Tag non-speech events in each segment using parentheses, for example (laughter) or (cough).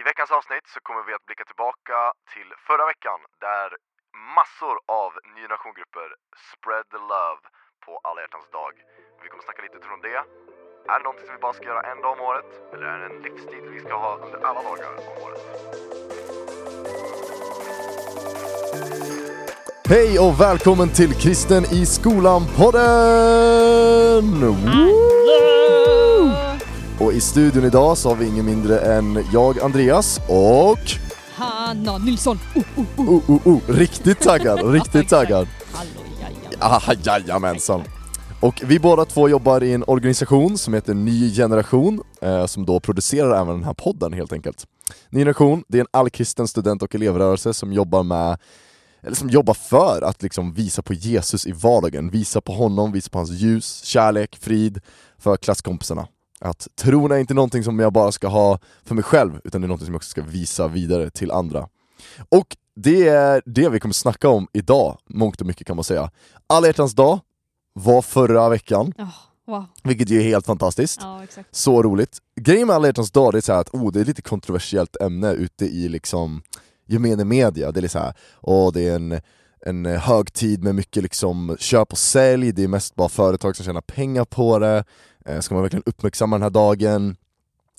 I veckans avsnitt så kommer vi att blicka tillbaka till förra veckan där massor av ny generationsgrupper spread the love på alla hjärtans dag. Vi kommer snacka lite utifrån det. Är det någonting som vi bara ska göra en dag om året? Eller är det en livsstil vi ska ha under alla dagar om året? Hej och välkommen till Kristen i skolan-podden! Och i studion idag så har vi ingen mindre än jag, Andreas, och... Hanna Nilsson! Oh, oh, oh. Oh, oh, oh, riktigt taggad, (laughs) riktigt taggad! Hallå. Ah, jajamensan! Och vi båda två jobbar i en organisation som heter Ny Generation, eh, som då producerar även den här podden helt enkelt. Ny Generation, det är en allkristen student och elevrörelse som jobbar med eller som jobbar för att liksom visa på Jesus i vardagen, visa på honom, visa på hans ljus, kärlek, frid för klasskompisarna. Att tron är inte någonting som jag bara ska ha för mig själv, utan det är någonting som jag också ska visa vidare till andra. Och det är det vi kommer snacka om idag, mångt och mycket kan man säga. Alla hjärtans dag var förra veckan, Ja, wow. vilket ju är helt fantastiskt. Exakt. Så roligt. Grejen med alla hjärtans dag det är så att oh, det är ett lite kontroversiellt ämne ute i liksom gemene media. Det är så här, åh, det är en, en eh, högtid med mycket liksom köp och sälj, det är mest bara företag som tjänar pengar på det. Eh, ska man verkligen uppmärksamma den här dagen?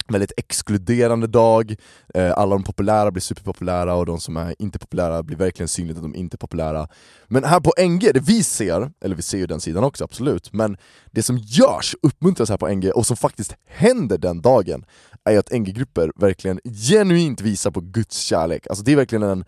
Väldigt exkluderande dag, eh, alla de populära blir superpopulära och de som är inte populära blir verkligen synligt att de inte är populära. Men här på NG, det vi ser, eller vi ser ju den sidan också absolut, men det som görs, uppmuntras här på NG och som faktiskt händer den dagen är ju att NG-grupper verkligen genuint visar på Guds kärlek. Alltså det är verkligen en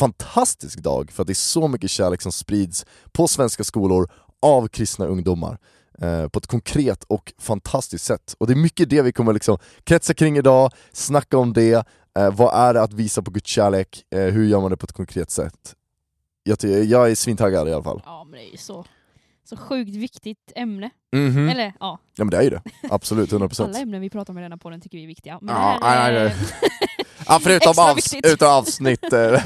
fantastisk dag för att det är så mycket kärlek som sprids på svenska skolor av kristna ungdomar eh, på ett konkret och fantastiskt sätt. Och det är mycket det vi kommer liksom kretsa kring idag, snacka om det, eh, vad är det att visa på Guds kärlek, eh, hur gör man det på ett konkret sätt? Jag, jag är svintaggad i alla fall. Ja, men det är ju så, så sjukt viktigt ämne. Mhm. Eller ja, Ja men det är ju det, absolut, 100%. alla ämnen vi pratar om i denna podden tycker vi är viktiga. Men Ja, det, här nej, är, nej, (laughs) Ja, förutom Extra avs- viktigt. avsnitt, eh, (laughs)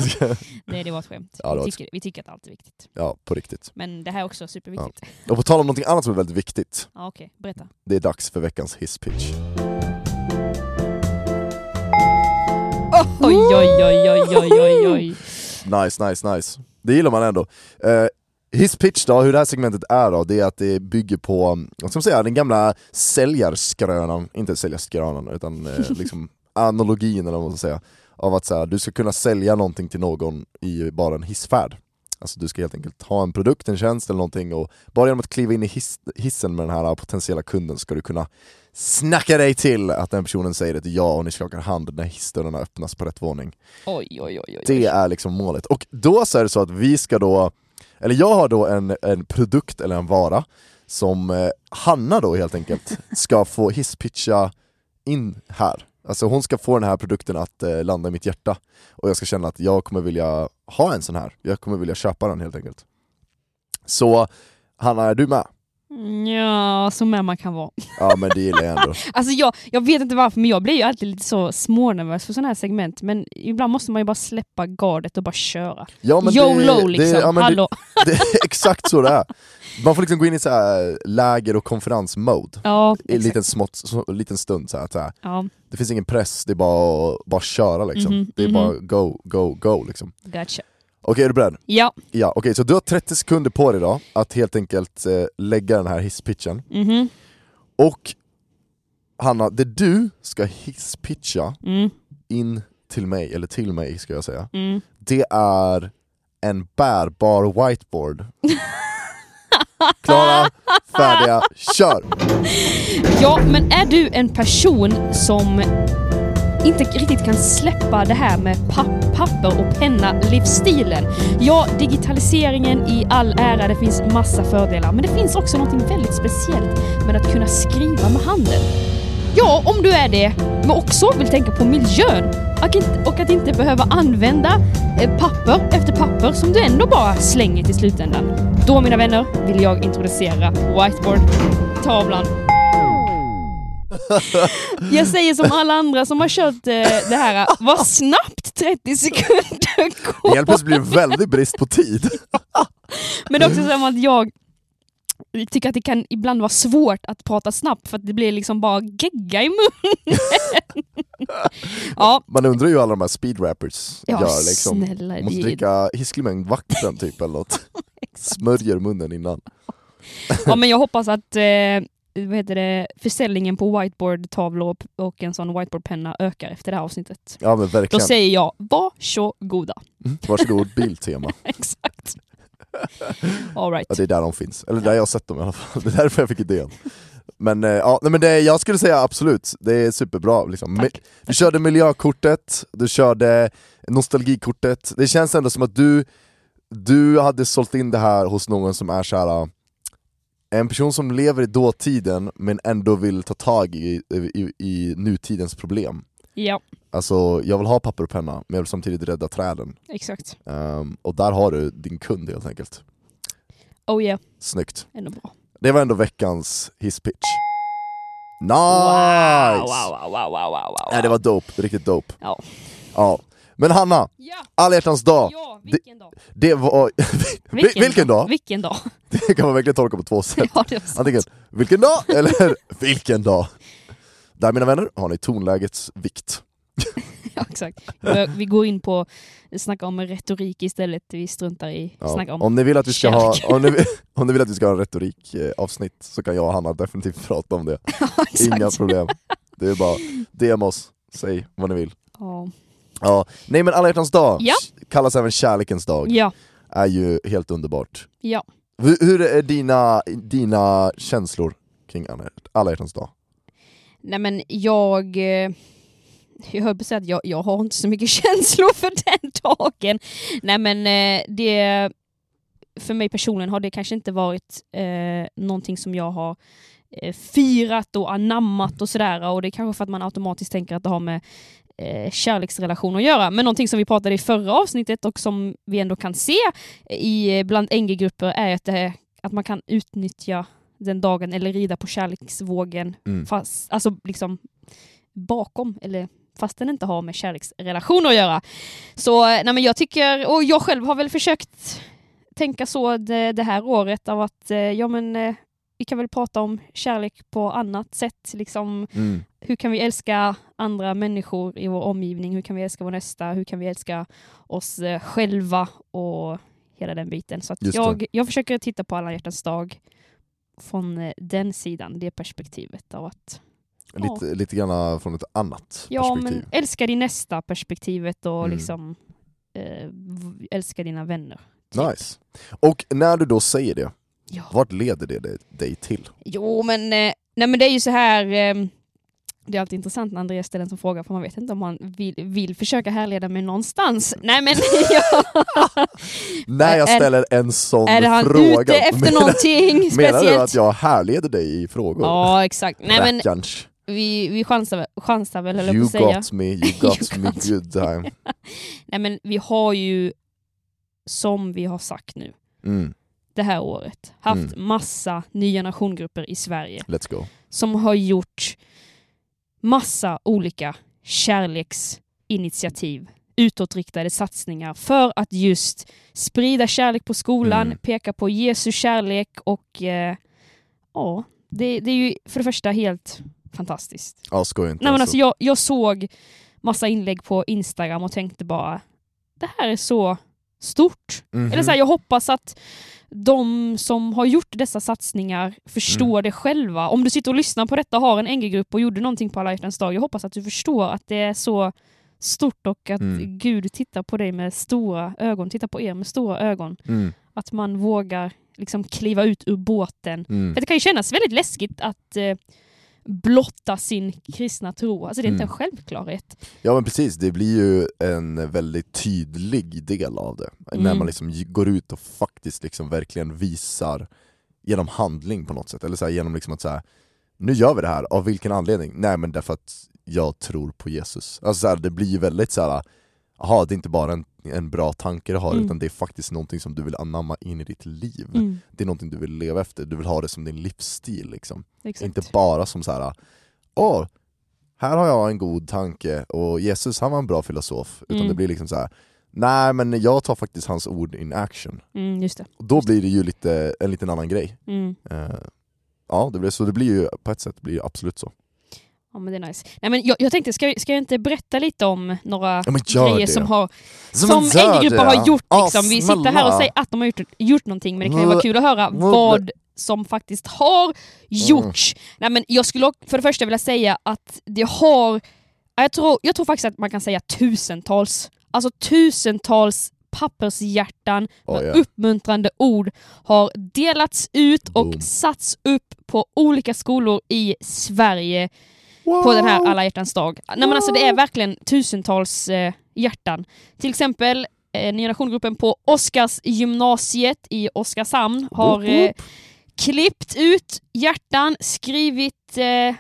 Nej, det var ett skämt. Ja, det var vi, ett- tycker, vi tycker att allt är viktigt. ja på riktigt. Men det här är också superviktigt. Ja. Och på tal om någonting annat som är väldigt viktigt, okej, berätta. det är dags för veckans hisspitch. Oj, oj, oj, oj, oj, oj, oj. Nice, nice, nice. Det gillar man ändå. Uh, his pitch då, hur det här segmentet är då, det är att det bygger på, vad ska man säga, den gamla säljarskrönan, inte säljarskrönan utan eh, (laughs) liksom analogin eller vad man ska säga, av att så här, du ska kunna sälja någonting till någon i bara en hissfärd. Alltså du ska helt enkelt ha en produkt, en tjänst eller någonting och bara genom att kliva in i hiss, hissen med den här potentiella kunden ska du kunna snacka dig till att den personen säger ett ja och ni skakar hand när hissdörrarna öppnas på rätt våning. Oj, oj, oj, oj. Det är liksom målet. Och då så är det så att vi ska då, eller jag har då en, en produkt eller en vara som eh, Hanna då helt enkelt ska få hisspitcha in här. Alltså hon ska få den här produkten att eh, landa i mitt hjärta och jag ska känna att jag kommer vilja ha en sån här, jag kommer vilja köpa den helt enkelt. Så Hanna, är du med? Ja, så med man kan vara. Ja men det gillar jag ändå. (laughs) Alltså jag, jag vet inte varför, men jag blir ju alltid lite så smånervös för sådana här segment. Men ibland måste man ju bara släppa gardet och bara köra. Ja, men YOLO det, liksom, det, ja, men det, hallå. (laughs) det är exakt så det är. Man får liksom gå in i så här läger och konferensmode. Ja, i en liten, smått, så, en liten stund så här, så här. Ja, Det finns ingen press, det är bara att bara köra liksom. Mhm, Det är mhm. bara go, go, go liksom. gotcha. Okej, är du beredd? Ja, Ja, okej, så du har 30 sekunder på dig då att helt enkelt eh, lägga den här hisspitchen. mhm, Och Hanna, det du ska hisspitcha mm, in till mig, eller till mig ska jag säga, mm. det är en bärbar whiteboard. (laughs) Klara, färdiga, kör! Ja, men är du en person som inte riktigt kan släppa det här med papp, papper och penna-livsstilen. Ja, digitaliseringen i all ära, det finns massa fördelar, men det finns också något väldigt speciellt med att kunna skriva med handen. Ja, om du är det, men också vill tänka på miljön och att inte behöva använda eh, papper efter papper som du ändå bara slänger till slutändan. Då, mina vänner, vill jag introducera whiteboard-tavlan. Jag säger som alla andra som har kört eh, det här, vad snabbt 30 sekunder går. Helt plötsligt blir det väldigt brist på tid. Men det är också som att jag tycker att det kan ibland vara svårt att prata snabbt för att det blir liksom bara gegga i munnen. ja, Man undrar ju hur alla de här speedrappers ja gör liksom. snälla. Måste dricka hisklig mängd vatten typ eller något. (laughs) Smörjer munnen innan. Ja men jag hoppas att eh, vad heter det, försäljningen på whiteboardtavlor och- och en sån whiteboardpenna ökar efter det här avsnittet. Ja men Då verkligen. säger jag varsågoda. Mm, Varsågod, Biltema. (laughs) Exakt. (laughs) All right. Ja, det är där de finns, eller där jag har sett dem i alla fall. (laughs) Det är därför jag fick idén. Men, eh, ja, nej, men det, jag skulle säga absolut, det är superbra. Liksom. Tack. Du körde miljökortet, du körde nostalgikortet. Det känns ändå som att du, du hade sålt in det här hos någon som är så här. En person som lever i dåtiden men ändå vill ta tag i, i, i nutidens problem. Ja, Alltså, jag vill ha papper och penna, men jag vill samtidigt rädda träden. exakt. Ehm, och där har du din kund helt enkelt. Oh yeah, Snyggt. ändå bra. Det var ändå veckans hisspitch. Nice! Wow, wow, wow, wow, wow, wow. Nej, det var dope, riktigt dope. Ja. Ja. Men Hanna, Ja, alla hjärtans dag, ja vilken dag. det var... (laughs) vilken, vilken dag? Vilken dag. (laughs) Det kan man verkligen tolka på två sätt. (laughs) ja. Antingen vilken dag, eller vilken dag. Där mina vänner har ni tonlägets vikt. Ja, exakt. Vi- går in på snacka om retorik istället. Vi struntar i Ja. snacka om... Om, ni vill att vi ska ha, om, ni, om ni vill att vi ska ha retorikavsnitt eh, så kan jag och Hanna definitivt prata om det. Ja. Inga problem. Det är bara DM oss, säg vad ni vill. Ja. Ja. Nej men alla hjärtans dag, Ja. kallas även kärlekens dag, ja, är ju helt underbart. ja. Hur, hur är dina, dina känslor kring alla, hjärtans dag? Nej men jag... eh, Jag höll på att säga att jag, jag har inte så mycket (laughs) känslor för den dagen. Nej men eh, det... För mig personligen har det kanske inte varit eh, någonting som jag har eh, firat och anammat och sådär. Och det är kanske för att man automatiskt tänker att det har med eh, kärleksrelation att göra. Men någonting som vi pratade i förra avsnittet och som vi ändå kan se i, eh, bland NG-grupper är att, det, att man kan utnyttja den dagen eller rida på kärleksvågen Mm. fast, alltså liksom bakom, eller fast den inte har med kärleksrelationer att göra. Så eh, nej men jag tycker, och jag själv har väl försökt tänka så det, det här året av att eh, ja men eh, vi kan väl prata om kärlek på annat sätt. Liksom, Mm. hur kan vi älska andra människor i vår omgivning? Hur kan vi älska vår nästa? Hur kan vi älska oss eh, själva? Och hela den biten. Så jag, jag försöker titta på alla hjärtans dag från eh, den sidan, det perspektivet av att Lite, lite grann från ett annat Ja, perspektiv. men älska din nästa perspektivet och Mm. liksom eh, älska dina vänner. typ. Nice. Och när du då säger det, Ja. vart leder det dig- till? Jo, men, eh, nej, men det är ju så här. Eh, det är alltid intressant när Andreas ställer en sån fråga, för man vet inte om man vill, vill försöka härleda mig någonstans. Nej, men (laughs) ja. När jag ställer en sån är han fråga, ute efter menar, någonting menar speciellt? du att jag härleder dig i frågor? Ja, exakt. Nej, men vi, vi chansar, chansar väl, eller på You att säga. got me, you got (laughs) You me good time. (laughs) Nej, men vi har ju, som vi har sagt nu, Mm, det här året, haft Mm. massa ny generationgruppen i Sverige. let's go. som har gjort massa olika kärleksinitiativ, utåtriktade satsningar för att just sprida kärlek på skolan, Mm. peka på Jesu kärlek och eh, ja, det, det är ju för det första helt fantastiskt. Ja, skoja inte. Nej, men alltså. alltså, jag, jag såg massa inlägg på Instagram och tänkte bara, det här är så stort. Mhm. Eller så här, jag hoppas att de som har gjort dessa satsningar förstår Mm. det själva. Om du sitter och lyssnar på detta, har en NG-grupp och gjorde någonting på alla hjärtans dag, jag hoppas att du förstår att det är så stort och att Mm. Gud tittar på dig med stora ögon, tittar på er med stora ögon. Mm, Att man vågar liksom kliva ut ur båten. mm. För det kan ju kännas väldigt läskigt att eh, blotta sin kristna tro. Alltså det är inte Mm. en självklarhet. Ja men precis, det blir ju en väldigt tydlig del av det. När Mm. man liksom går ut och faktiskt liksom verkligen visar genom handling på något sätt. Eller så här, genom liksom att säga nu gör vi det här, av vilken anledning? Nej men därför att jag tror på Jesus. Alltså så här, det blir ju väldigt så här. Jaha, det är inte bara en, en bra tanke du har, Mm. utan det är faktiskt någonting som du vill anamma in i ditt liv. Mm, Det är någonting du vill leva efter, du vill ha det som din livsstil. Liksom. Inte bara som så här. åh, här har jag en god tanke och Jesus han var en bra filosof. Utan Mm. det blir liksom så här. Nej men jag tar faktiskt hans ord in action. Mm. Och då blir det ju lite, en liten annan grej. Eh, ja, det blir, så det blir ju på ett sätt blir det absolut så. Ja men det är nice. Nej, men jag, jag tänkte, ska, ska jag inte berätta lite om några Ja, grejer det. som, har, Som som det. har gjort? Liksom. Vi sitter här och säger att de har gjort, gjort någonting men det kan ju vara Mm. kul att höra Mm. vad som faktiskt har gjorts. Nej, men jag skulle för det första vilja säga att det har, ja, jag tror, jag tror faktiskt att man kan säga tusentals, alltså tusentals pappershjärtan Oh, med ja. uppmuntrande ord har delats ut och Boom. satts upp på olika skolor i Sverige på den här alla hjärtans dag. Nej, men alltså, det är verkligen tusentals eh, hjärtan. Till exempel eh, Nya Nationgruppen på Oskars gymnasiet i Oskarshamn har eh, klippt ut hjärtan, skrivit eh,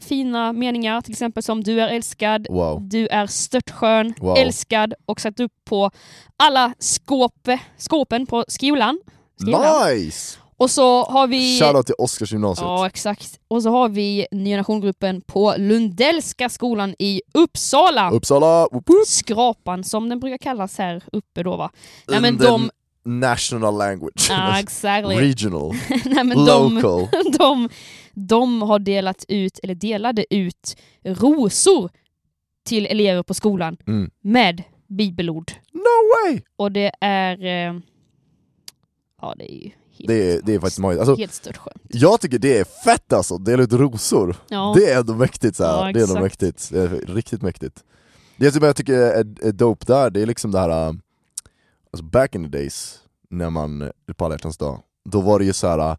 fina meningar, till exempel som du är älskad, Wow. du är störtskön, Wow. älskad och satt upp på alla skåp, skåpen på skolan. skolan. Nice! Och så har vi... Shoutout till Oskars gymnasiet. Ja, exakt. Och så har vi Nya Nationgruppen på Lundellska skolan i Uppsala. Uppsala, woop, woop. Skrapan som den brukar kallas här uppe då va? Nej men de... National language. Ja, (laughs) exactly. Regional. (laughs) Nej, men de, Local. (laughs) de, de har delat ut, eller delade ut, rosor till elever på skolan Mm. med bibelord. No way! Och det är... Eh, ja, det är helt, Det är, det är faktiskt magigt. Alltså, helt stört skönt. jag tycker det är fett alltså, dela ut rosor. Ja. Det är ändå mäktigt så. Ja, det är ändå mäktigt. Det är riktigt mäktigt. Det som jag tycker är, är dope där, det är liksom det här, äh, alltså back in the days, när man, på alla hjärtans dag, då var det ju så här äh,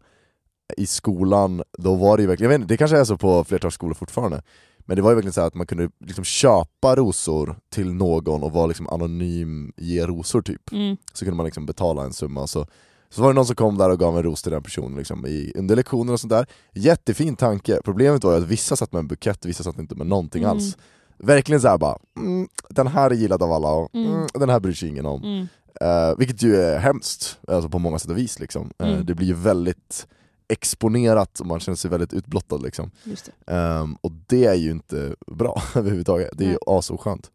i skolan, då var det ju verkligen, jag vet inte, det kanske är så på flertal skolor fortfarande, men det var ju verkligen så här att man kunde liksom köpa rosor till någon och vara liksom anonym, ge rosor typ. Mm. Så kunde man liksom betala en summa, så, så var det någon som kom där och gav en ros till den personen liksom, i, under lektioner och sånt där. Jättefin tanke, problemet var ju att vissa satt med en bukett, vissa satt inte med någonting Mm. alls. Verkligen såhär bara, mm, den här är gillad av alla och Mm. mm, den här bryr sig ingen om. Eh, vilket ju är hemskt, alltså på många sätt och vis. Liksom. Mm. det blir ju väldigt exponerat och man känner sig väldigt utblottad. Liksom. Just det. Ehm, och det är ju inte bra (laughs) överhuvudtaget, det är ju Nej. asoskönt.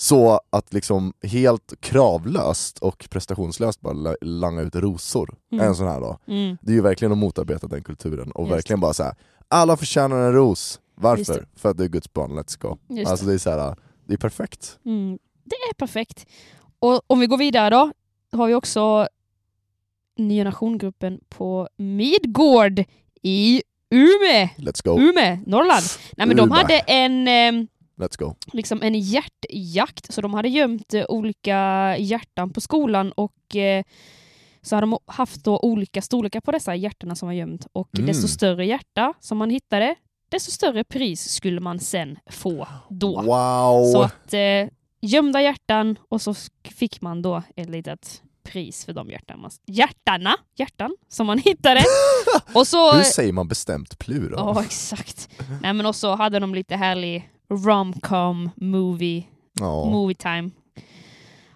Så att liksom helt kravlöst och prestationslöst bara la- langa ut rosor Mm. en sån här dag, Mm. det är ju verkligen att motarbeta den kulturen och Just verkligen bara säga alla förtjänar en ros. Varför? det. För att det är Guds barn, let's go. Just Alltså det är så här, det är perfekt. Mm, det är perfekt. Och om vi går vidare då, har vi också Nya Nationgruppen på Midgård i Ume, Let's go, Ume, Norrland. Nej, men de Ume. hade en, eh, let's go. liksom en hjärtjakt, så de hade gömt eh, olika hjärtan på skolan och eh, så hade de haft då olika storlekar på dessa hjärtorna som var gömt och Mm. desto större hjärta som man hittade, desto större pris skulle man sen få då. Wow! Så att eh, gömda hjärtan och så fick man då ett litet pris för de hjärtan man, hjärtarna, hjärtan som man hittade. (laughs) och så, Hur säger man bestämt plural? ja exakt. Nej men också hade de lite härlig romcom movie, Ja. movie time.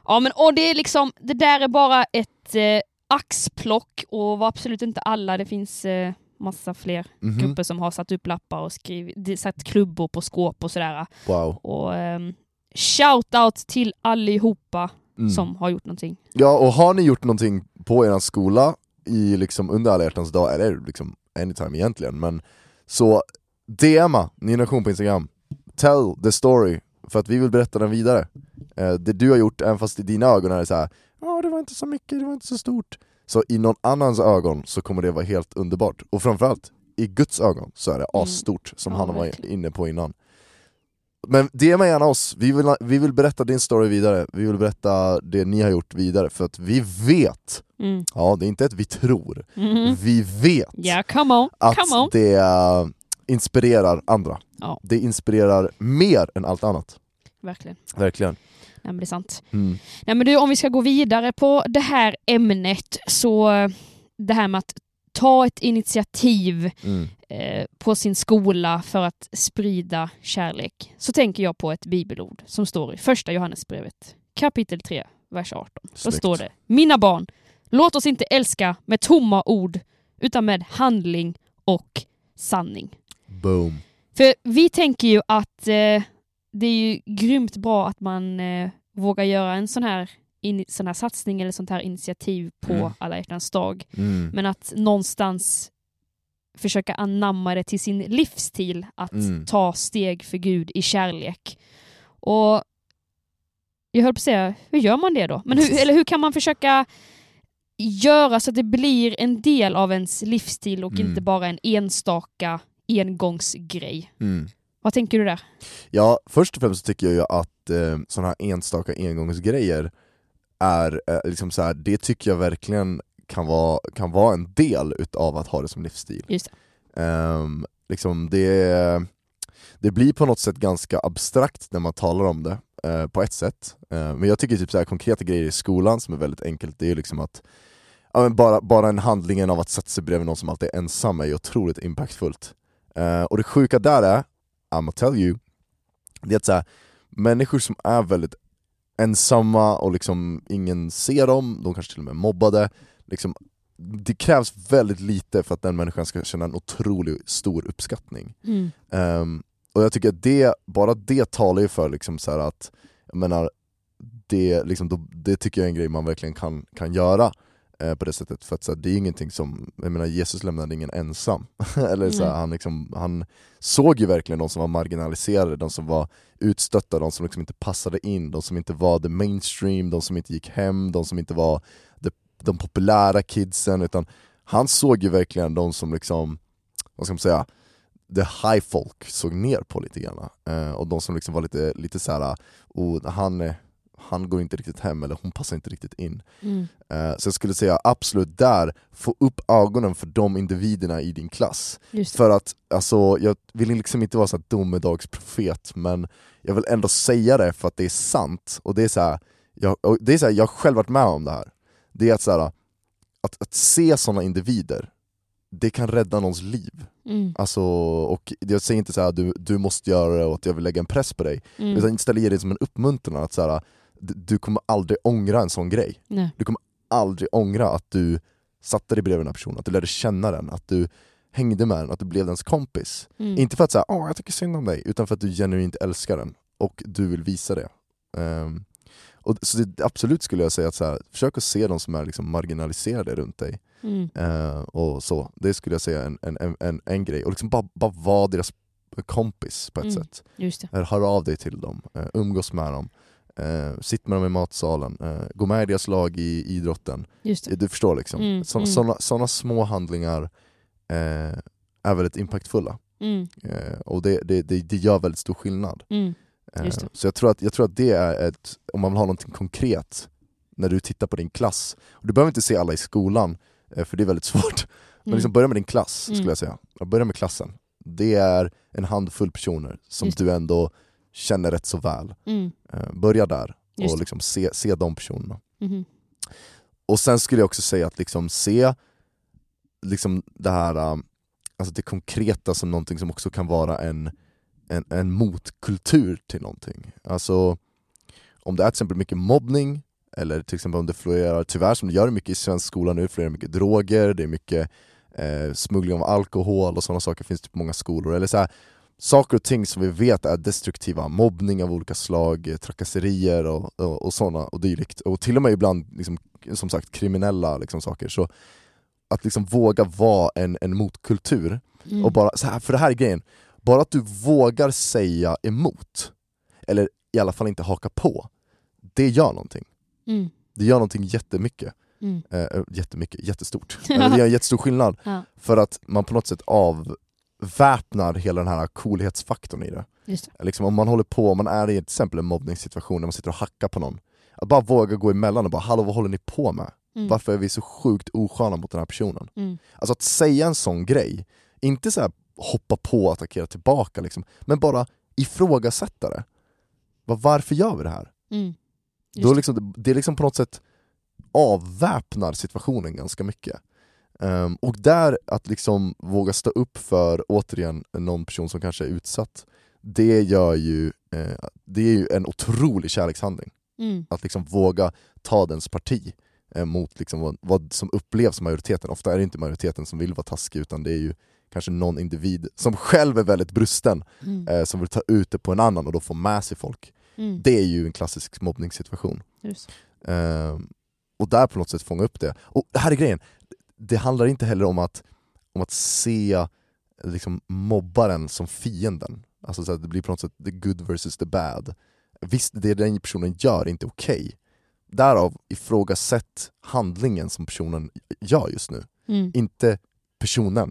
Ja men och det är liksom, det där är bara ett eh, axplock och var absolut inte alla, det finns eh, massa fler Mhm. grupper som har satt upp lappar och skrivit, satt klubbor på skåp och sådär. Wow. Och um, shout-out till allihopa Mm. som har gjort någonting. Ja, och har ni gjort någonting på er skola i liksom under alla hjärtans dag, eller liksom anytime egentligen, men så DMa Ny Nation på Instagram, tell the story, för att vi vill berätta den vidare. Eh, det du har gjort, även fast i dina ögon är det så här, ja det var inte så mycket, det var inte så stort. Så i någon annans ögon så kommer det vara helt underbart, och framförallt i Guds ögon så är det Mm. asstort, som Ja, han var verkligen. inne på innan. Men DMa gärna oss, vi vill, vi vill berätta din story vidare, vi vill berätta det ni har gjort vidare, för att vi vet, Mm. ja det är inte att vi tror, Mhm. vi vet Ja, come on, att come on. det inspirerar andra. Ja. Det inspirerar mer än allt annat, Verkligen. verkligen. Nej, men det är sant. Mm. Nej, men du, om vi ska gå vidare på det här ämnet så eh, det här med att ta ett initiativ Mm. eh, på sin skola för att sprida kärlek så tänker jag på ett bibelord som står i första Johannesbrevet kapitel 3, vers 18. Då Snyggt. står det Mina barn, låt oss inte älska med tomma ord utan med handling och sanning. Boom. För vi tänker ju att eh, det är ju grymt bra att man eh, våga göra en sån här, in, sån här satsning eller sånt här initiativ på Mm. alla hjärtans dag. Mm. Men att någonstans försöka anamma det till sin livsstil, att Mm. ta steg för Gud i kärlek. Och jag höll på att säga, hur gör man det då? Men hur, eller hur kan man försöka göra så att det blir en del av ens livsstil och Mm. inte bara en enstaka engångsgrej? Mm. Vad tänker du där? Ja, först och främst tycker jag ju att eh, sådana här enstaka engångsgrejer är eh, liksom så här, det tycker jag verkligen kan vara, kan vara en del utav att ha det som livsstil. Just Ehm, liksom det, det blir på något sätt ganska abstrakt när man talar om det, eh, på ett sätt. Eh, men jag tycker typ så här, konkreta grejer i skolan som är väldigt enkelt, det är ju liksom att ja, bara, bara en handlingen av att sätta sig bredvid någon som alltid är ensam är ju otroligt impactfullt. Eh, och det sjuka där är, I'mma tell you, det är att så här, människor som är väldigt ensamma och liksom ingen ser dem, de kanske till och med är mobbade, liksom, det krävs väldigt lite för att den människan ska känna en otroligt stor uppskattning. Mm. Ehm, och jag tycker att det, bara det talar ju för liksom så att, jag menar, det, liksom, det tycker jag är en grej man verkligen kan, kan göra eh, på det sättet, för att så här, det är ingenting som, jag menar Jesus lämnade ingen ensam. (laughs) Eller så här, han, liksom, han såg ju verkligen de som var marginaliserade, de som var utstötta, de som liksom inte passade in, de som inte var the mainstream, de som inte gick hem, de som inte var the, de populära kidsen, utan han såg ju verkligen de som liksom, vad ska man säga, the high folk såg ner på lite grann. Eh, och de som liksom var lite, lite såhär, oh, han, är- han går inte riktigt hem eller hon passar inte riktigt in. Mm. Eh, så jag skulle säga absolut där, få upp ögonen för de individerna i din klass. För att, alltså, jag vill liksom inte vara så domedagsprofet, men jag vill ändå säga det för att det är sant. Och det är så här, jag, det är så här, jag har själv varit med om det här. Det är att, så här, att, att se sådana individer, det kan rädda någons liv. Mm. Alltså, och jag säger inte så här, du, du måste göra det och att jag vill lägga en press på dig, Mm. utan istället ge det som en uppmuntran att så här, du, du kommer aldrig ångra en sån grej. Nej. Aldrig ångra att du satte dig bredvid den här personen, att du lärde känna den, att du hängde med den, att du blev dens kompis. Mm. Inte för att säga åh jag tycker synd om dig, utan för att du genuint älskar den och du vill visa det. Ehm, och, så det, absolut skulle jag säga att så här, försök att se de som är liksom marginaliserade runt dig. Mm. Eh, och så. Det skulle jag säga är en, en, en, en, grej, och liksom bara, bara vara deras kompis på ett Mm. sätt. Just det. Hör av dig till dem, eh, umgås med dem, eh, sitt med dem i matsalen, eh, gå med i deras lag i idrotten. Eh, Du förstår liksom, Mm, så, mm. såna, såna små handlingar eh, är väldigt impactfulla. Mm. Eh, och det, det, det, det gör väldigt stor skillnad. Mm. Eh, så jag tror, att, jag tror att det är ett, om man vill ha någonting konkret när du tittar på din klass, och du behöver inte se alla i skolan, eh, för det är väldigt (laughs) svårt, men Mm. liksom börja med din klass Mm. skulle jag säga. Ja, Börja med klassen. Det är en handfull personer som Just du ändå känner rätt så väl. Mm. Eh, Börja där och liksom se, se de personerna. Mhm. Och sen skulle jag också säga att liksom se liksom det här um, alltså det konkreta som någonting som också kan vara en, en, en motkultur till någonting. Alltså om det är till exempel mycket mobbning, eller till exempel om det florerar, tyvärr som det gör mycket i svensk skola nu, florerar mycket droger, det är mycket eh, smuggling av alkohol och sådana saker finns det på många skolor. Eller så här, saker och ting som vi vet är destruktiva, mobbning av olika slag, eh, trakasserier och, och, och sådana och dylikt. Och till och med ibland liksom, som sagt kriminella liksom, saker. Så att liksom våga vara en, en motkultur, Mm. och bara, så här, för det här är grejen, bara att du vågar säga emot, eller i alla fall inte haka på, det gör någonting. Mm. Det gör någonting jättemycket. Mm. Eh, jättemycket, jättestort. (laughs) Det gör en jättestor skillnad. Ja. För att man på något sätt avväpnar hela den här coolhetsfaktorn i det. Just det. Liksom om man håller på, om man är i till exempel en mobbningssituation där man sitter och hackar på någon, att bara våga gå emellan och bara hallå vad håller ni på med? Mm. Varför är vi så sjukt osköna mot den här personen? Mm. Alltså att säga en sån grej, inte så här hoppa på och attackera tillbaka liksom, men bara ifrågasätta det. Bara, varför gör vi det här? Mm. Då det. liksom, det är liksom på något sätt avväpnar situationen ganska mycket. Ehm, och där, att liksom våga stå upp för, återigen, någon person som kanske är utsatt, det gör ju, eh, det är ju en otrolig kärlekshandling. Mm. Att liksom våga ta dens parti eh, mot liksom vad, vad som upplevs majoriteten. Ofta är det inte majoriteten som vill vara taskig, utan det är ju kanske någon individ som själv är väldigt brusten, Mm. eh, som vill ta ut det på en annan och då få med sig folk. Mm. Det är ju en klassisk mobbningssituation. Ehm, och där på något sätt fånga upp det. Och här är grejen, det handlar inte heller om att, om att se liksom, mobbaren som fienden. Alltså så att det blir på något sätt the good versus the bad. Visst, det den personen gör är inte okej. Därav ifrågasätt handlingen som personen gör just nu, Mm. inte personen.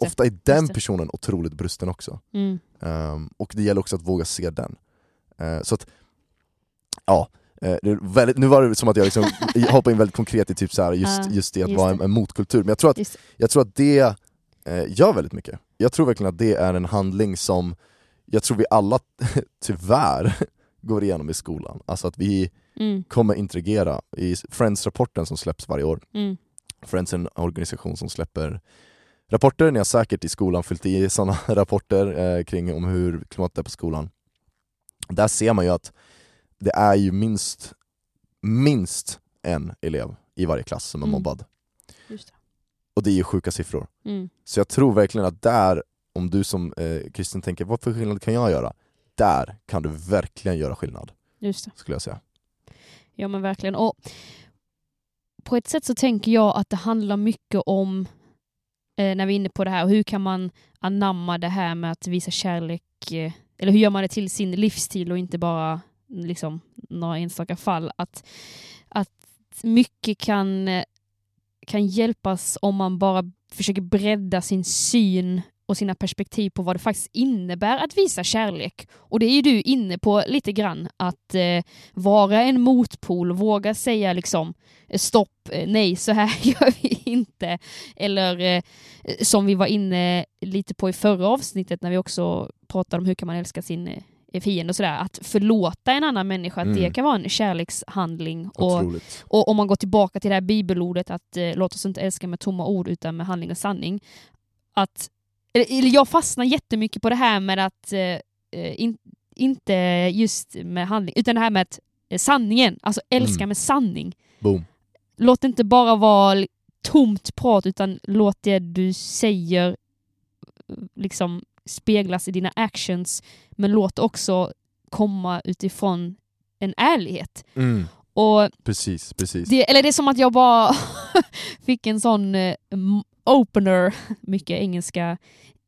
Ofta är den personen otroligt brusten också. Mm. Ehm, och det gäller också att våga se den. Eh, så att, ja, väldigt, nu var det som att jag liksom (laughs) hoppade in väldigt konkret i typ så här, just, Ja, just det att just vara en, en motkultur, men jag tror att, Just jag tror att det eh, gör väldigt mycket. Jag tror verkligen att det är en handling som jag tror vi alla (laughs) tyvärr (laughs) går igenom i skolan. Alltså att vi Mm. kommer interagera i Friends-rapporten som släpps varje år. Mm. Friends är en organisation som släpper rapporter, ni har säkert i skolan fyllt i sådana rapporter eh, kring om hur klimatet är på skolan. Där ser man ju att det är ju minst, minst en elev i varje klass som är Mm. mobbad. Just det. Och det är ju sjuka siffror. Mm. Så jag tror verkligen att där, om du som eh, kristen tänker vad för skillnad kan jag göra? Där kan du verkligen göra skillnad, skulle jag säga. Ja men verkligen. Och på ett sätt så tänker jag att det handlar mycket om, eh, när vi är inne på det här, hur kan man anamma det här med att visa kärlek, eh, eller hur gör man det till sin livsstil och inte bara liksom några enstaka fall. Att, att mycket kan, kan hjälpas om man bara försöker bredda sin syn och sina perspektiv på vad det faktiskt innebär att visa kärlek. Och det är ju du inne på lite grann, att eh, vara en motpol, våga säga liksom eh, stopp, eh, nej, så här (laughs) gör vi inte. Eller eh, som vi var inne lite på i förra avsnittet när vi också pratade om hur kan man älska sin eh, fiende och sådär, att förlåta en annan människa, att Mm. det kan vara en kärlekshandling. Och, Otroligt. och om man går tillbaka till det här bibelordet att eh, låt oss inte älska med tomma ord utan med handling och sanning. Att, eller, jag fastnar jättemycket på det här med att eh, eh, in, inte just med handling, utan det här med att, eh, sanningen, alltså älska Mm. med sanning. Boom. Låt det inte bara vara tomt prat utan låt det du säger eh, liksom speglas i dina actions men låt också komma utifrån en ärlighet. Mm. Och Precis, precis. det, eller det är som att jag bara (laughs) fick en sån eh, opener, (laughs) mycket engelska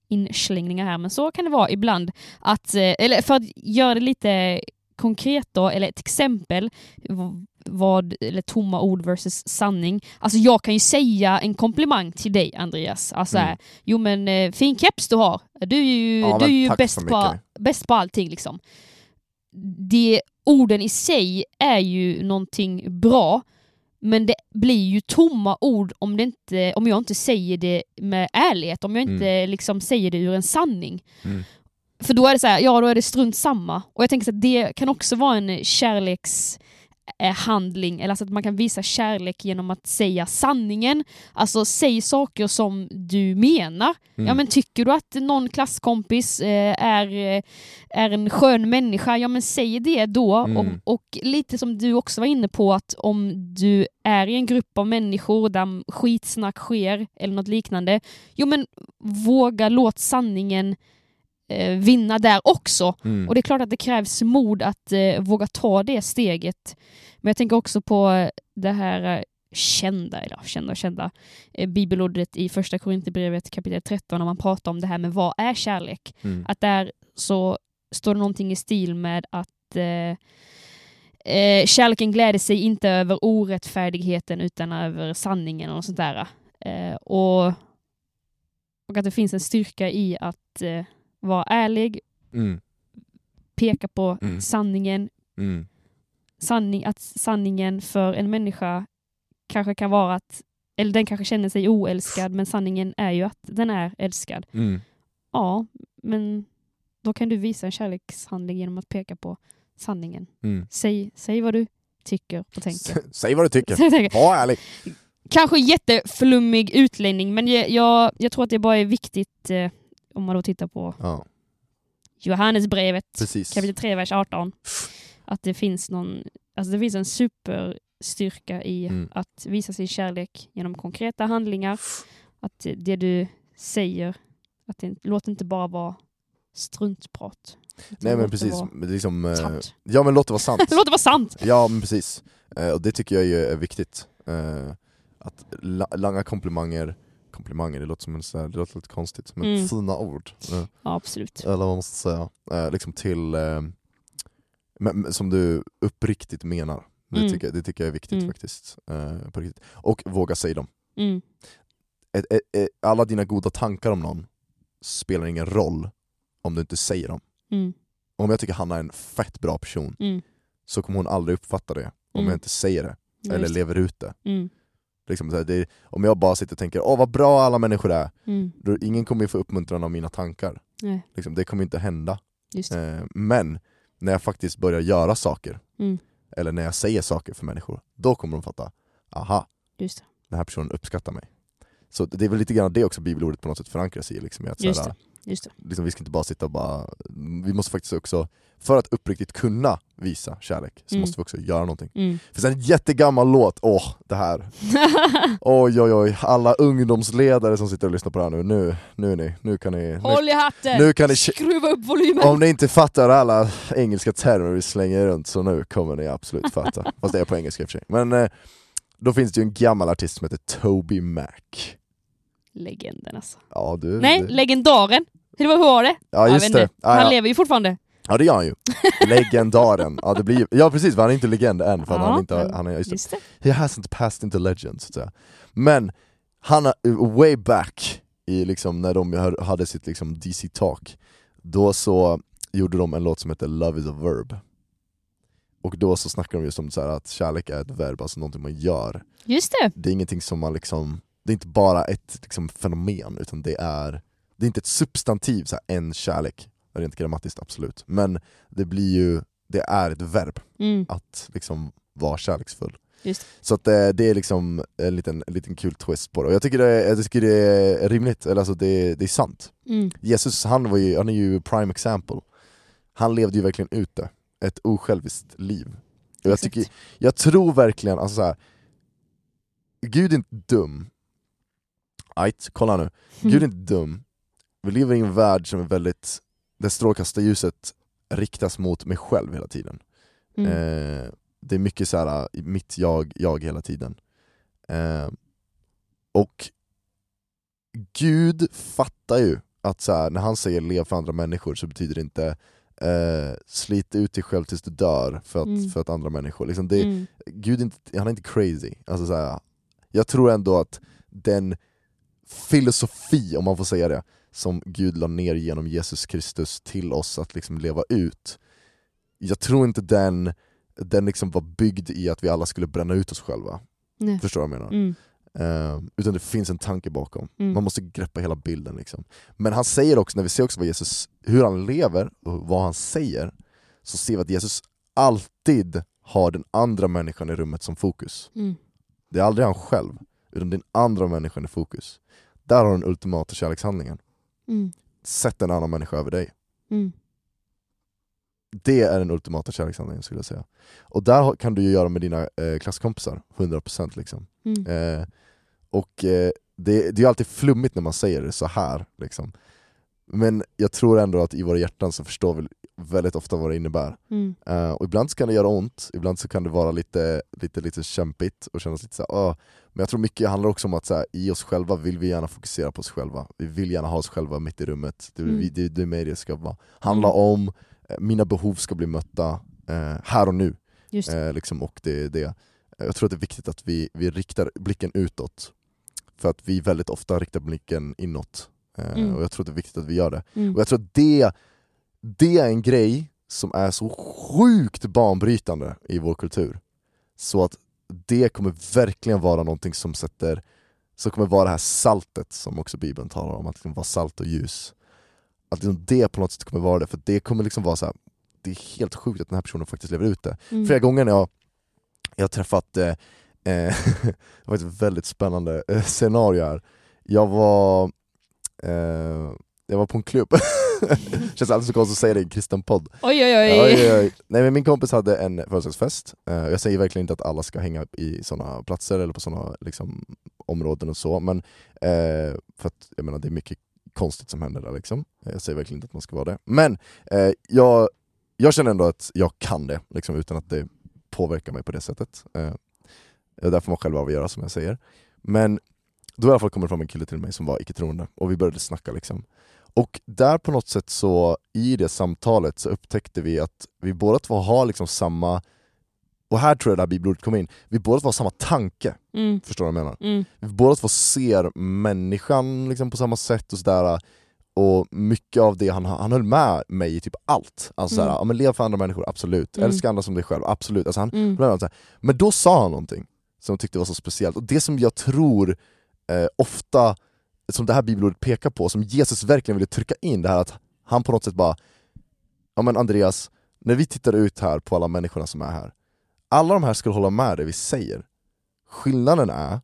inslängningar här, men så kan det vara ibland. Att, eh, eller för att göra det lite konkret då, eller ett exempel, vad, eller tomma ord versus sanning. Alltså jag kan ju säga en komplimang till dig Andreas. Alltså, Mm. jo men eh, fin keps du har. Du är ju, Ja, du är ju bäst på, bäst på allting liksom. Det, orden i sig är ju någonting bra, men det blir ju tomma ord om, det inte, om jag inte säger det med ärlighet, om jag inte liksom säger det ur en sanning. Mm. För då är det så här, ja då är det strunt samma. Och jag tänker så att det kan också vara en kärleks eh, handling, eller alltså att man kan visa kärlek genom att säga sanningen. Alltså säg saker som du menar. Mm. Ja men tycker du att någon klasskompis eh, är, eh, är en skön människa, ja men säg det då. Mm. Och, och lite som du också var inne på, att om du är i en grupp av människor där skitsnack sker, eller något liknande, jo men våga låt sanningen vinna där också. Mm. Och det är klart att det krävs mod att eh, våga ta det steget. Men jag tänker också på eh, det här eh, kända, eller kända och kända, eh, bibelordet i första Korinthierbrevet kapitel 13 när man pratar om det här med vad är kärlek? Mm. Att där så står det någonting i stil med att eh, eh, kärleken gläder sig inte över orättfärdigheten utan över sanningen och sånt där. Eh, och, och att det finns en styrka i att eh, vara ärlig, Mm. peka på Mm. sanningen, Mm. sanning, att sanningen för en människa kanske kan vara att, eller den kanske känner sig oälskad, men sanningen är ju att den är älskad. Mm. Ja, men då kan du visa en kärlekshandling genom att peka på sanningen. Mm. Säg, säg vad du tycker och tänker. Säg vad du tycker. (laughs) Var ärlig. Kanske jätteflummig utläggning, men jag, jag, jag tror att det bara är viktigt eh, om man då tittar på Ja, Johannesbrevet precis. kapitel 3, vers 18. Att det finns någon, alltså det finns en superstyrka i Mm. att visa sin kärlek genom konkreta handlingar. Att det du säger, att det, låt inte bara vara struntprat. Nej men precis, liksom, eh, sant. ja men låt det vara sant. (laughs) Låt det vara sant! Ja men precis, eh, och det tycker jag är viktigt. Eh, att la- langa komplimanger, komplimanger, det låter som en här, det låter lite konstigt, men Mm. fina ord. Ja, absolut. eller vad man måste säga. Eh, liksom till, eh, men, som du uppriktigt menar. Det, Mm. tycker, det tycker jag är viktigt Mm. faktiskt. Eh, på riktigt. Och våga säga dem. Mm. Ett, ett, ett, alla dina goda tankar om någon spelar ingen roll om du inte säger dem. Mm. Om jag tycker Hanna är en fett bra person Mm. så kommer hon aldrig uppfatta det om jag inte säger det, Ja, eller lever ut det. Liksom här, är, om jag bara sitter och tänker åh vad bra alla människor är, Mm. då ingen kommer ju få uppmuntran av mina tankar. Liksom, det kommer inte hända. Eh, men när jag faktiskt börjar göra saker, Mm. eller när jag säger saker för människor, då kommer de fatta, aha, Just det. den här personen uppskattar mig. Så det är väl lite grann det också bibelordet på något sätt förankras i. Liksom, att, såhär. Just det. liksom, vi ska inte bara sitta och bara, vi måste faktiskt också, för att uppriktigt kunna visa kärlek, så Mm. måste vi också göra någonting. Mm. Det finns en jättegammal låt, åh det här, (laughs) oj oj oj, alla ungdomsledare som sitter och lyssnar på det här nu, nu, nu, ni, nu kan ni, nu, Håll i hatten! nu kan ni Skruva upp volymen! om ni inte fattar alla engelska termer vi slänger runt så nu kommer ni absolut fatta. (laughs) Fast det är på engelska i och för sig. Men eh, då finns det ju en gammal artist som heter Toby Mac. Legenden alltså. Ja du... Nej, det- legendaren! Hur var, det? ja just det. Ja, Han ja. lever ju fortfarande. ja det gör han ju. Legendaren. Ja, det blir, ju- ja precis, för han är inte legend än för Ja, han inte han är, just. Just det. he hasn't passed into legend så att säga. Men han har, way back, i liksom, när de hade sitt liksom DC Talk, då så gjorde de en låt som heter Love is a verb. Och då så snackar de just om så här att kärlek är ett verb, alltså någonting man gör. Just det. Det är ingenting som man liksom, det är inte bara ett liksom, fenomen, utan det är, det är inte ett substantiv, så här, en kärlek, rent grammatiskt absolut. Men det blir ju, det är ett verb Mm. att liksom vara kärleksfull. Just. Så att eh, det är liksom en liten, en liten kul twist på det, och jag tycker det, jag tycker det är rimligt, eller alltså det, det är sant. Mm. Jesus han, var ju, han är ju prime example, han levde ju verkligen ut det, ett osjälviskt liv. Och jag, tycker, jag tror verkligen, alltså så här, Gud är inte dum, Ajt, kolla nu, Gud är inte dum, vi lever i en värld som är väldigt, där strålkastarljuset riktas mot mig själv hela tiden. Mm. Eh, det är mycket så här, i mitt jag, jag hela tiden. Eh, och Gud fattar ju att så här, när han säger lev för andra människor så betyder det inte eh, slit ut dig själv tills du dör för att, Mm. för att andra människor, liksom det, Mm. Gud inte, han är inte crazy. Alltså så här, jag tror ändå att den filosofi, om man får säga det, som Gud la ner genom Jesus Kristus till oss att liksom leva ut, jag tror inte den, den liksom var byggd i att vi alla skulle bränna ut oss själva. Nej. Förstår du vad jag menar? Mm. Eh, utan det finns en tanke bakom. Mm. Man måste greppa hela bilden. Liksom. Men han säger också, när vi ser också vad Jesus, hur han lever och vad han säger, så ser vi att Jesus alltid har den andra människan i rummet som fokus. Mm. Det är aldrig han själv, utan den andra människan i fokus. Där har den ultimata kärlekshandlingen. Mm. Sätt en annan människa över dig. Mm. Det är den ultimata kärlekshandlingen skulle jag säga. Och där kan du ju göra med dina eh, klasskompisar, 100% liksom. Mm. Eh, och eh, det, det är alltid flummigt när man säger det så här liksom. Men jag tror ändå att i våra hjärtan så förstår vi väldigt ofta vad det innebär. Mm. Eh, och ibland så kan det göra ont, ibland så kan det vara lite, lite, lite kämpigt och kännas lite så här, "Åh." Men jag tror mycket handlar också om att så här, i oss själva vill vi gärna fokusera på oss själva. Vi vill gärna ha oss själva mitt i rummet. Det, Mm. vi, det, det är mig det ska vara. handla Mm. om, eh, mina behov ska bli mötta eh, här och nu. Just det. Liksom, och det, det, jag tror att det är viktigt att vi, vi riktar blicken utåt. För att vi väldigt ofta riktar blicken inåt. Eh, Mm. Och jag tror att det är viktigt att vi gör det. Mm. Och jag tror att det, det är en grej som är så sjukt banbrytande i vår kultur. Så att det kommer verkligen vara någonting som sätter, som kommer vara det här saltet som också Bibeln talar om, att liksom vara salt och ljus. Att liksom det på något sätt kommer vara det, för det kommer liksom vara så här. det är helt sjukt att den här personen faktiskt lever ut det. Mm. Flera gånger när jag, jag har träffat, eh, eh, (laughs) det var ett väldigt spännande eh, scenario här. Jag var, eh, jag var på en klubb, (laughs) känns alltid så konstigt att säga det i en kristen podd. Oj oj oj. Oj, oj, oj. Nej, men min kompis hade en födelsedagsfest, eh, jag säger verkligen inte att alla ska hänga i sådana platser eller på sådana liksom, områden och så, men eh, för att jag menar, det är mycket konstigt som händer där liksom. Jag säger verkligen inte att man ska vara det. Men eh, jag, jag känner ändå att jag kan det, liksom, utan att det påverkar mig på det sättet. Eh, där får man själv avgöra som jag säger. Men då i alla fall kom det fram en kille till mig som var icke-troende, och vi började snacka liksom. Och där på något sätt så, i det samtalet så upptäckte vi att vi båda två har liksom samma och här tror jag det här bibelordet kommer in, vi båda två har samma tanke, Mm. förstår du vad jag menar? Mm. Vi båda två ser människan liksom på samma sätt och sådär och mycket av det han, han höll med mig i typ allt. Alltså Mm. såhär, ja, men lev för andra människor, absolut. Mm. Älska andra som dig själv, absolut. Alltså han, Mm. Men då sa han någonting som jag tyckte var så speciellt, och det som jag tror eh, ofta, som det här bibelordet pekar på, som Jesus verkligen ville trycka in, det här att han på något sätt bara Ja men Andreas, när vi tittar ut här på alla människorna som är här, alla de här skulle hålla med det vi säger. Skillnaden är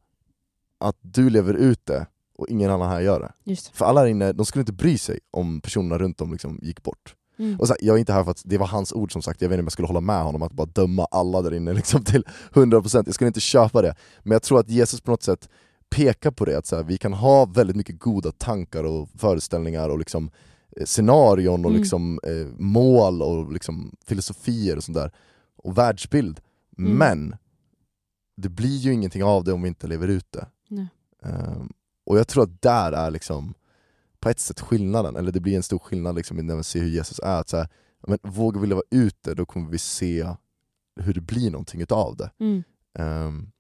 att du lever ut det och ingen annan här gör det. Just det. För alla här inne, de skulle inte bry sig om personerna runt om liksom gick bort. Mm. Och så, jag är inte här för att det var hans ord som sagt, jag vet inte om jag skulle hålla med honom att bara döma alla där inne liksom till 100%, jag skulle inte köpa det. Men jag tror att Jesus på något sätt pekar på det, att så här, vi kan ha väldigt mycket goda tankar och föreställningar och liksom eh, scenarion och Mm. liksom, eh, mål och liksom filosofier och sånt där, och världsbild. Mm. Men det blir ju ingenting av det om vi inte lever ut det. Ehm, och jag tror att där är liksom på ett sätt skillnaden, eller det blir en stor skillnad liksom när man ser hur Jesus är. Att så här, men vågar vi leva ut det, då kommer vi se hur det blir någonting utav det. Mm. Ehm,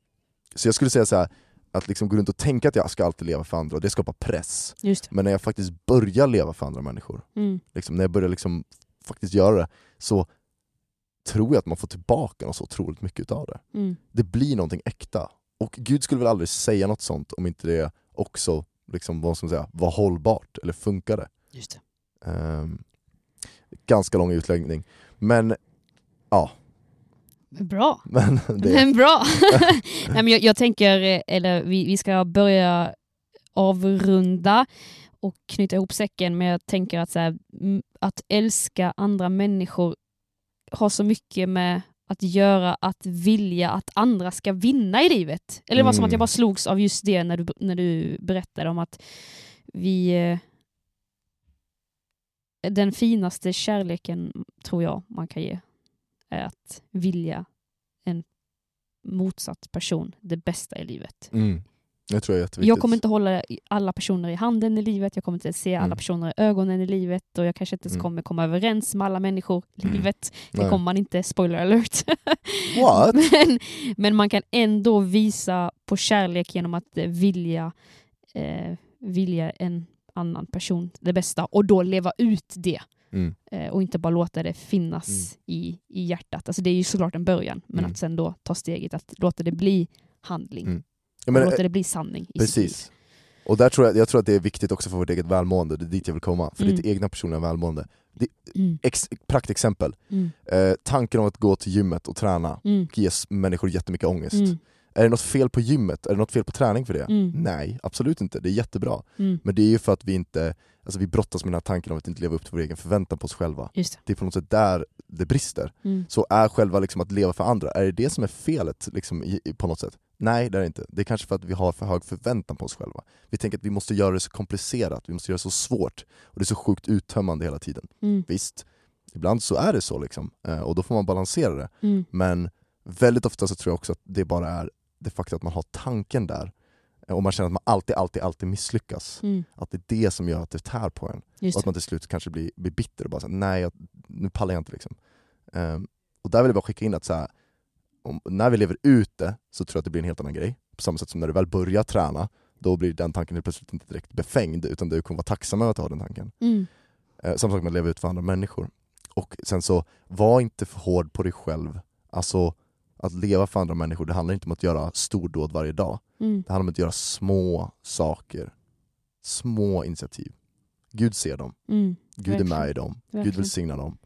så jag skulle säga så här, att liksom gå runt och tänka att jag ska alltid leva för andra, det skapar press. Just det. Men när jag faktiskt börjar leva för andra människor, Mm. liksom, när jag börjar liksom faktiskt göra det, så tror jag att man får tillbaka något så otroligt mycket utav det Mm. det blir någonting äkta. Och Gud skulle väl aldrig säga något sånt om inte det också liksom, vad ska man säga, var hållbart eller funkade. Just det. Ehm, ganska lång utläggning. Men ja, Bra. men (laughs) det, Men bra! (laughs) Nej, men jag, jag tänker, eh, eller vi, vi ska börja avrunda och knyta ihop säcken, men jag tänker att, så här, mm, att älska andra människor har så mycket med att göra att vilja att andra ska vinna i livet. Eller det var som att jag Mm. bara slogs av just det när du, när du berättade om att vi... eh, Den finaste kärleken tror jag man kan ge är att vilja en motsatt person det bästa i livet. mm, det tror jag är jätteviktigt. Jag kommer inte hålla alla personer i handen i livet, jag kommer inte se alla Mm. personer i ögonen i livet och jag kanske inte ens Mm. kommer komma överens med alla människor i Mm. livet. Det Nej. kommer man inte, spoiler alert. (laughs) What? (laughs) men, men man kan ändå visa på kärlek genom att eh, vilja, eh, vilja en annan person det bästa och då leva ut det. Mm. Eh, och inte bara låta det finnas Mm. i, i hjärtat. Alltså det är ju såklart en början, men Mm. att sen då ta steget att låta det bli handling. Mm. Ja, men, låta det bli sanning. Precis. Och där tror jag, jag tror att det är viktigt också för vårt eget välmående, det är dit jag vill komma. För Mm. ditt egna personliga välmående. Mm. Ex, praktexempel, Mm. eh, tanken om att gå till gymmet och träna Mm. ges människor jättemycket ångest. Mm. Är det något fel på gymmet? Är det något fel på träning för det? Mm. Nej, absolut inte. Det är jättebra. Mm. Men det är ju för att vi inte alltså vi brottas med den här tanken om att inte leva upp till vår egen förväntan på oss själva. Just det. Det är på något sätt där det brister. Mm. Så är själva liksom att leva för andra, är det det som är felet liksom, i, i, på något sätt? Nej, det är det inte. Det är kanske för att vi har för hög förväntan på oss själva. Vi tänker att vi måste göra det så komplicerat, vi måste göra det så svårt, och det är så sjukt uttömmande hela tiden. Mm. Visst, ibland så är det så, liksom. eh, och då får man balansera det. Mm. Men väldigt ofta så tror jag också att det bara är det faktum att man har tanken där, eh, och man känner att man alltid, alltid, alltid misslyckas. Mm. Att det är det som gör att det tär på en. Just Och att man till slut kanske blir, blir bitter och bara säger nej, jag, nu pallar jag inte. Liksom. Ehm, och där vill jag bara skicka in att så här, om, när vi lever ut det så tror jag att det blir en helt annan grej. På samma sätt som när du väl börjar träna, då blir den tanken helt plötsligt inte direkt befängd, utan du kommer vara tacksam över att ha den tanken. Mm. Eh, samma sak med att leva ut för andra människor. Och sen så, var inte för hård på dig själv. Alltså, att leva för andra människor, det handlar inte om att göra stordåd varje dag. Mm. Det handlar om att göra små saker. Små initiativ. Gud ser dem. Mm. Gud är Verkligen. med i dem. Gud Verkligen. välsignar dem.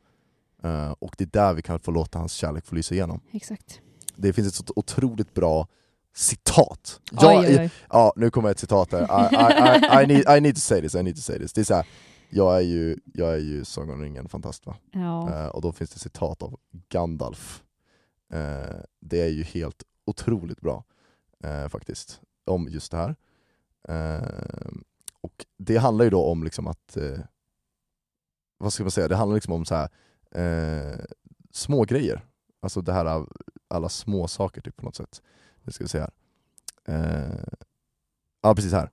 Eh, och det är där vi kan få låta hans kärlek få lysa igenom. Exakt. Det finns ett så otroligt bra citat. Oj, Ja, oj, oj. ja, nu kommer ett citat här. I, I, I, I, need, I need to say this, I need to say this. Det är så här, jag är ju, jag är ju Sagan om ringen-fantast va? Ja. Eh, och då finns det citat av Gandalf. Eh, det är ju helt otroligt bra eh, faktiskt, om just det här. Eh, och det handlar ju då om liksom att, eh, vad ska man säga, det handlar liksom om så här, eh, små grejer. Alltså det här av alla små saker typ på något sätt. Det ska vi se här. Eh, ja precis här.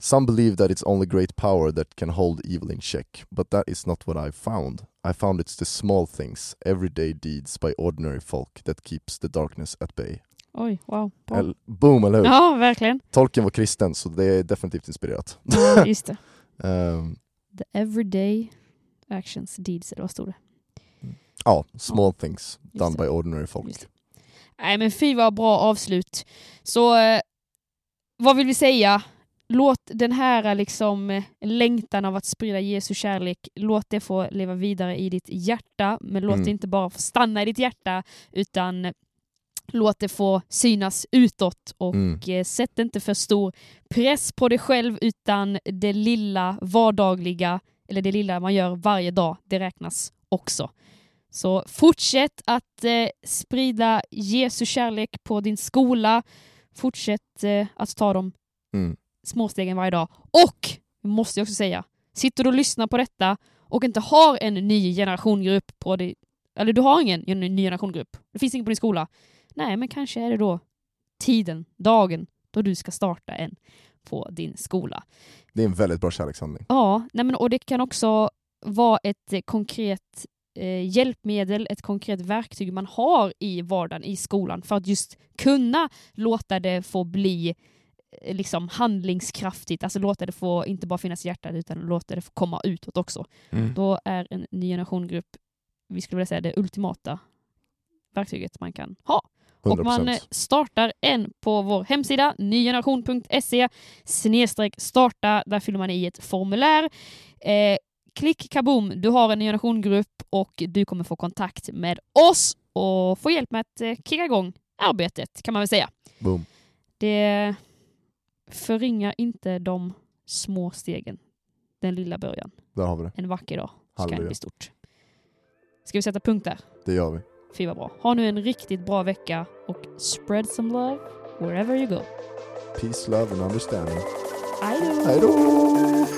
Some believe that it's only great power that can hold evil in check, but that is not what I found. I found it's the small things, everyday deeds by ordinary folk that keeps the darkness at bay. Oj, wow. El- boom, eller hur? Ja, verkligen. Tolkien var kristen, så det är definitivt inspirerat. Ja, just det. (laughs) Ehm, The everyday actions, deeds, eller vad stod det? ja, small things done by ordinary folk. Nej men fy vad bra avslut. Så eh, vad vill vi säga? Låt den här liksom längtan av att sprida Jesu kärlek, låt det få leva vidare i ditt hjärta, men låt Mm. det inte bara få stanna i ditt hjärta, utan låt det få synas utåt och Mm. eh, sätt inte för stor press på dig själv, utan det lilla vardagliga, eller det lilla man gör varje dag, det räknas också. Så fortsätt att eh, sprida Jesu kärlek på din skola. Fortsätt eh, att ta de Mm. Små stegen varje dag. Och, måste jag också säga, sitter du och lyssnar på detta och inte har en ny generationgrupp på dig, eller du har ingen en ny generationgrupp, det finns ingen på din skola. Nej, men kanske är det då tiden, dagen, då du ska starta en på din skola. Det är en väldigt bra kärlekshandling. Ja, nej men, och det kan också vara ett eh, konkret eh, hjälpmedel, ett konkret verktyg man har i vardagen i skolan för att just kunna låta det få bli liksom handlingskraftigt, alltså låta det få inte bara finnas i hjärtat utan låta det få komma utåt också. Då är en ny generationgrupp, vi skulle vilja säga det ultimata verktyget man kan ha. 100%. Och man eh, startar en på vår hemsida, nygeneration.se snedstreck starta. Där fyller man i ett formulär. Eh, klick kaboom, du har en ny generationgrupp och du kommer få kontakt med oss och få hjälp med att eh, kicka igång arbetet kan man väl säga. Boom. Det förringar inte de små stegen. Den lilla början. Där har vi det. En vacker dag ska det bli stort. Ska vi sätta punkt där? Det gör vi. Fy vad bra. Ha nu en riktigt bra vecka och spread some love wherever you go. Peace, love and understanding. Hej då!